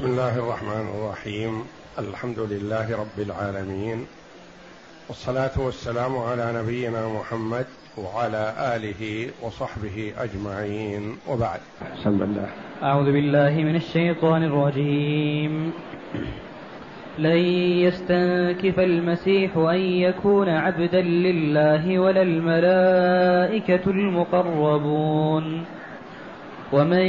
بسم الله الرحمن الرحيم. الحمد لله رب العالمين. والصلاة والسلام على نبينا محمد وعلى آله وصحبه أجمعين. وبعد. بسم الله أعوذ بالله من الشيطان الرجيم. لن يستنكف المسيح أن يكون عبدا لله ولا الملائكة المقربون. ومن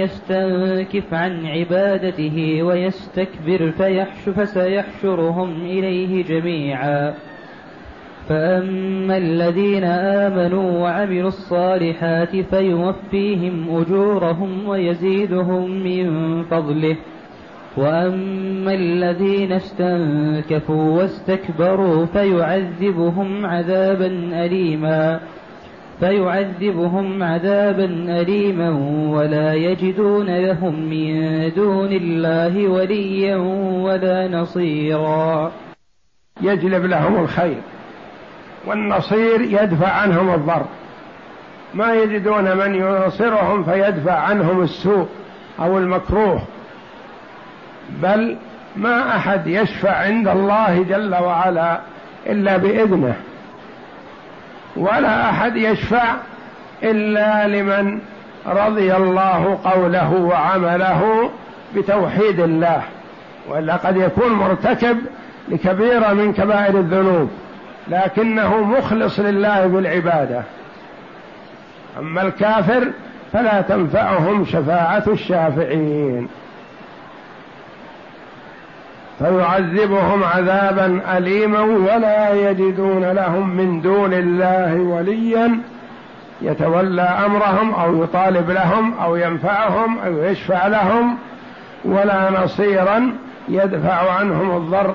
يستنكف عن عبادته ويستكبر فيحش فسيحشرهم إليه جميعا. فأما الذين آمنوا وعملوا الصالحات فيوفيهم أجورهم ويزيدهم من فضله. وأما الذين استنكفوا واستكبروا فيعذبهم عذابا أليما. فيعذبهم عذابا أليما ولا يجدون لهم من دون الله وليا ولا نصيرا. يجلب لهم الخير والنصير يدفع عنهم الضر. ما يجدون من ينصرهم فيدفع عنهم السوء أو المكروه. بل ما أحد يشفع عند الله جل وعلا إلا بإذنه. ولا أحد يشفع إلا لمن رضي الله قوله وعمله بتوحيد الله وإلا قد يكون مرتكب لكبيره من كبائر الذنوب لكنه مخلص لله بالعبادة. أما الكافر فلا تنفعهم شفاعة الشافعين. فيعذبهم عذابا اليما ولا يجدون لهم من دون الله وليا. يتولى أمرهم أو يطالب لهم أو ينفعهم أو يشفع لهم ولا نصيرا يدفع عنهم الضر.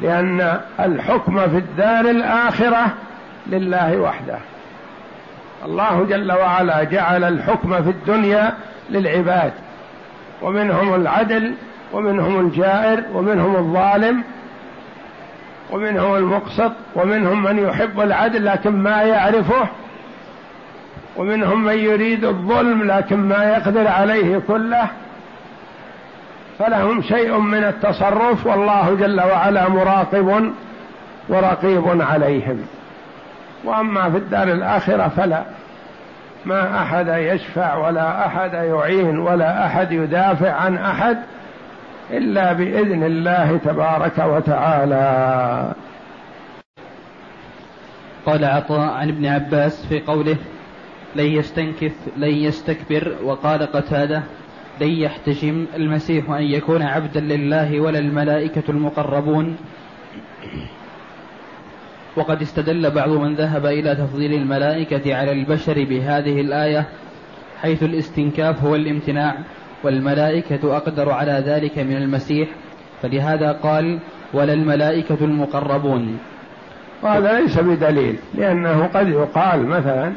لأن الحكم في الدار الآخرة لله وحده. الله جل وعلا جعل الحكم في الدنيا للعباد. ومنهم العدل ومنهم الجائر ومنهم الظالم ومنهم المقسط ومنهم من يحب العدل لكن ما يعرفه ومنهم من يريد الظلم لكن ما يقدر عليه كله. فلهم شيء من التصرف والله جل وعلا مراقب ورقيب عليهم. وأما في الدار الآخرة فلا. ما أحد يشفع ولا أحد يعين ولا أحد يدافع عن أحد إلا بإذن الله تبارك وتعالى. قال عطاء عن ابن عباس في قوله لن يستنكف لن يستكبر وقال قتادة لن يحتشم المسيح أن يكون عبدا لله ولا الملائكة المقربون وقد استدل بعض من ذهب إلى تفضيل الملائكة على البشر بهذه الآية حيث الاستنكاف هو الامتناع والملائكة أقدر على ذلك من المسيح فلهذا قال ولا الملائكة المقربون وهذا ليس بدليل لأنه قد يقال مثلا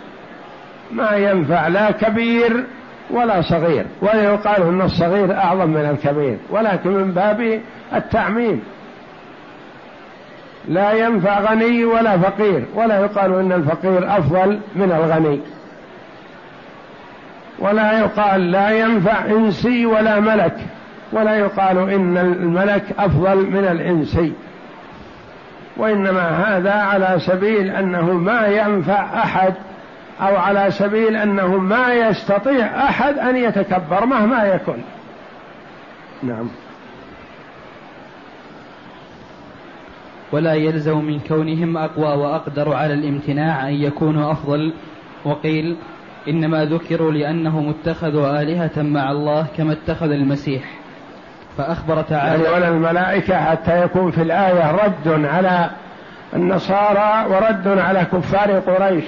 ما ينفع لا كبير ولا صغير ولا يقال أن الصغير أعظم من الكبير ولكن من باب التعميم. لا ينفع غني ولا فقير ولا يقال إن الفقير أفضل من الغني. ولا يقال لا ينفع إنسي ولا ملك ولا يقال إن الملك أفضل من الإنسي. وإنما هذا على سبيل أنه ما ينفع أحد أو على سبيل أنه ما يستطيع أحد أن يتكبر مهما يكن. نعم. ولا يلزم من كونهم أقوى وأقدر على الامتناع أن يكونوا أفضل. وقيل إنما ذكروا لأنهم اتخذوا آلهة مع الله كما اتخذ المسيح. فأخبر تعالى يعني الملائكة حتى يكون في الآية رد على النصارى ورد على كفار قريش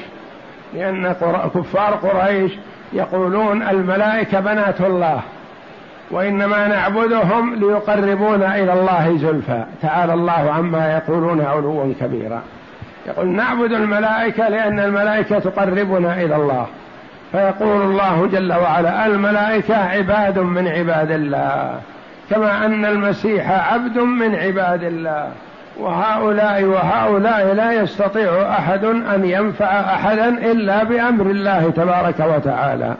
لأن كفار قريش يقولون الملائكة بنات الله. وإنما نعبدهم ليقربونا إلى الله زلفى. تعالى الله عما يقولون علوا كبيرا. يقول نعبد الملائكة لأن الملائكة تقربنا إلى الله. فيقول الله جل وعلا الملائكة عباد من عباد الله. كما أن المسيح عبد من عباد الله. وهؤلاء وهؤلاء لا يستطيع أحد أن ينفع أحدا إلا بأمر الله تبارك وتعالى.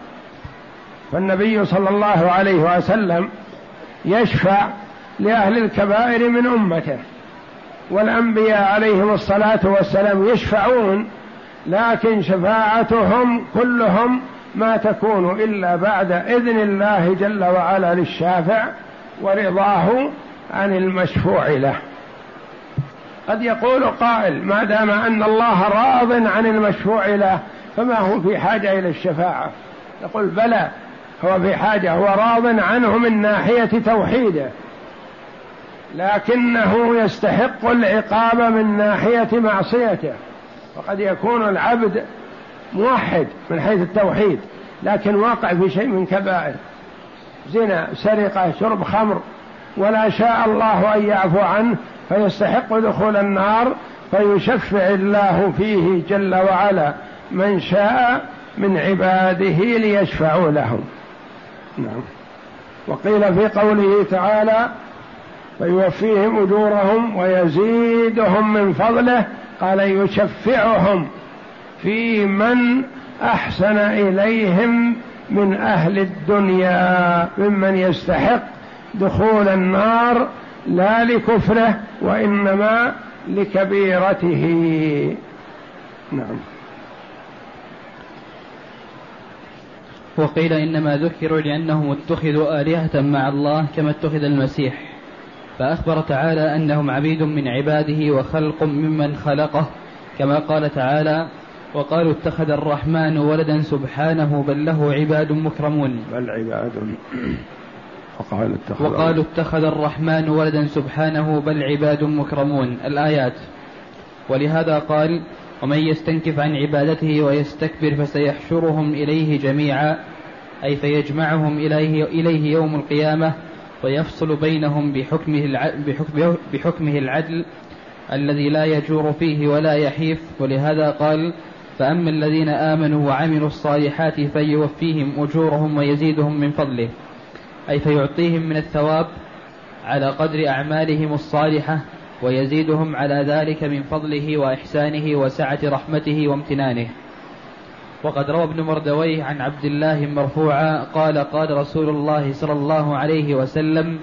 فالنبي صلى الله عليه وسلم يشفع لأهل الكبائر من أمته والأنبياء عليهم الصلاة والسلام يشفعون لكن شفاعتهم كلهم ما تكون إلا بعد إذن الله جل وعلا للشافع ورضاه عن المشفوع له. قد يقول قائل ما دام أن الله راض عن المشفوع له فما هو في حاجة إلى الشفاعة؟ يقول بلى هو في حاجة هو راض عنه من ناحية توحيده. لكنه يستحق العقاب من ناحية معصيته. وقد يكون العبد موحد من حيث التوحيد لكن واقع في شيء من كبائر. زنا سرقة شرب خمر ولا شاء الله أن يعفو عنه فيستحق دخول النار فيشفع الله فيه جل وعلا من شاء من عباده ليشفعوا لهم. نعم. وقيل في قوله تعالى فيوفيهم أجورهم ويزيدهم من فضله قال يشفعهم في من أحسن إليهم من أهل الدنيا ممن يستحق دخول النار لا لكفره وإنما لكبيرته. نعم. وقيل إنما ذكروا لأنهم اتخذوا آلهة مع الله كما اتخذ المسيح. فأخبر تعالى أنهم عبيد من عباده وخلق ممن خلقه كما قال تعالى وقالوا اتخذ الرحمن ولدا سبحانه بل له عباد مكرمون. بل عباد. وقالوا اتخذ, وقالوا اتخذ الرحمن ولدا سبحانه بل عباد مكرمون. الآيات. ولهذا قال ومن يستنكف عن عبادته ويستكبر فسيحشرهم إليه جميعا أي فيجمعهم إليه, إليه يوم القيامة ويفصل بينهم بحكمه, بحكمه, العدل الذي لا يجور فيه ولا يحيف. ولهذا قال فأما الذين آمنوا وعملوا الصالحات فيوفيهم أجورهم ويزيدهم من فضله أي فيعطيهم من الثواب على قدر أعمالهم الصالحة ويزيدهم على ذلك من فضله وإحسانه وسعة رحمته وامتنانه. وقد روى ابن مردويه عن عبد الله مرفوعا قال قال رسول الله صلى الله عليه وسلم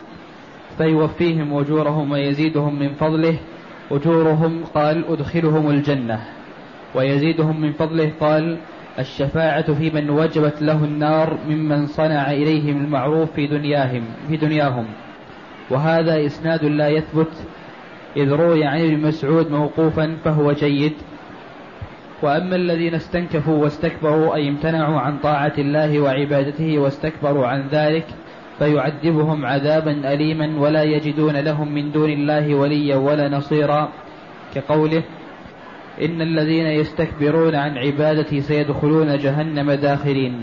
فيوفيهم أجورهم ويزيدهم من فضله أجورهم قال أدخلهم الجنة. ويزيدهم من فضله قال الشفاعة في من وجبت له النار ممن صنع إليهم المعروف في دنياهم في دنياهم. وهذا إسناد لا يثبت إذ روي عن ابن مسعود موقوفا فهو جيد. وأما الذين استنكفوا واستكبروا أي امتنعوا عن طاعة الله وعبادته واستكبروا عن ذلك فيعذبهم عذابا أليما ولا يجدون لهم من دون الله وليا ولا نصيرا. كقوله إن الذين يستكبرون عن عبادتي سيدخلون جهنم داخرين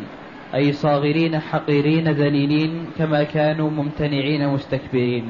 أي صاغرين حقيرين ذليلين كما كانوا ممتنعين مستكبرين.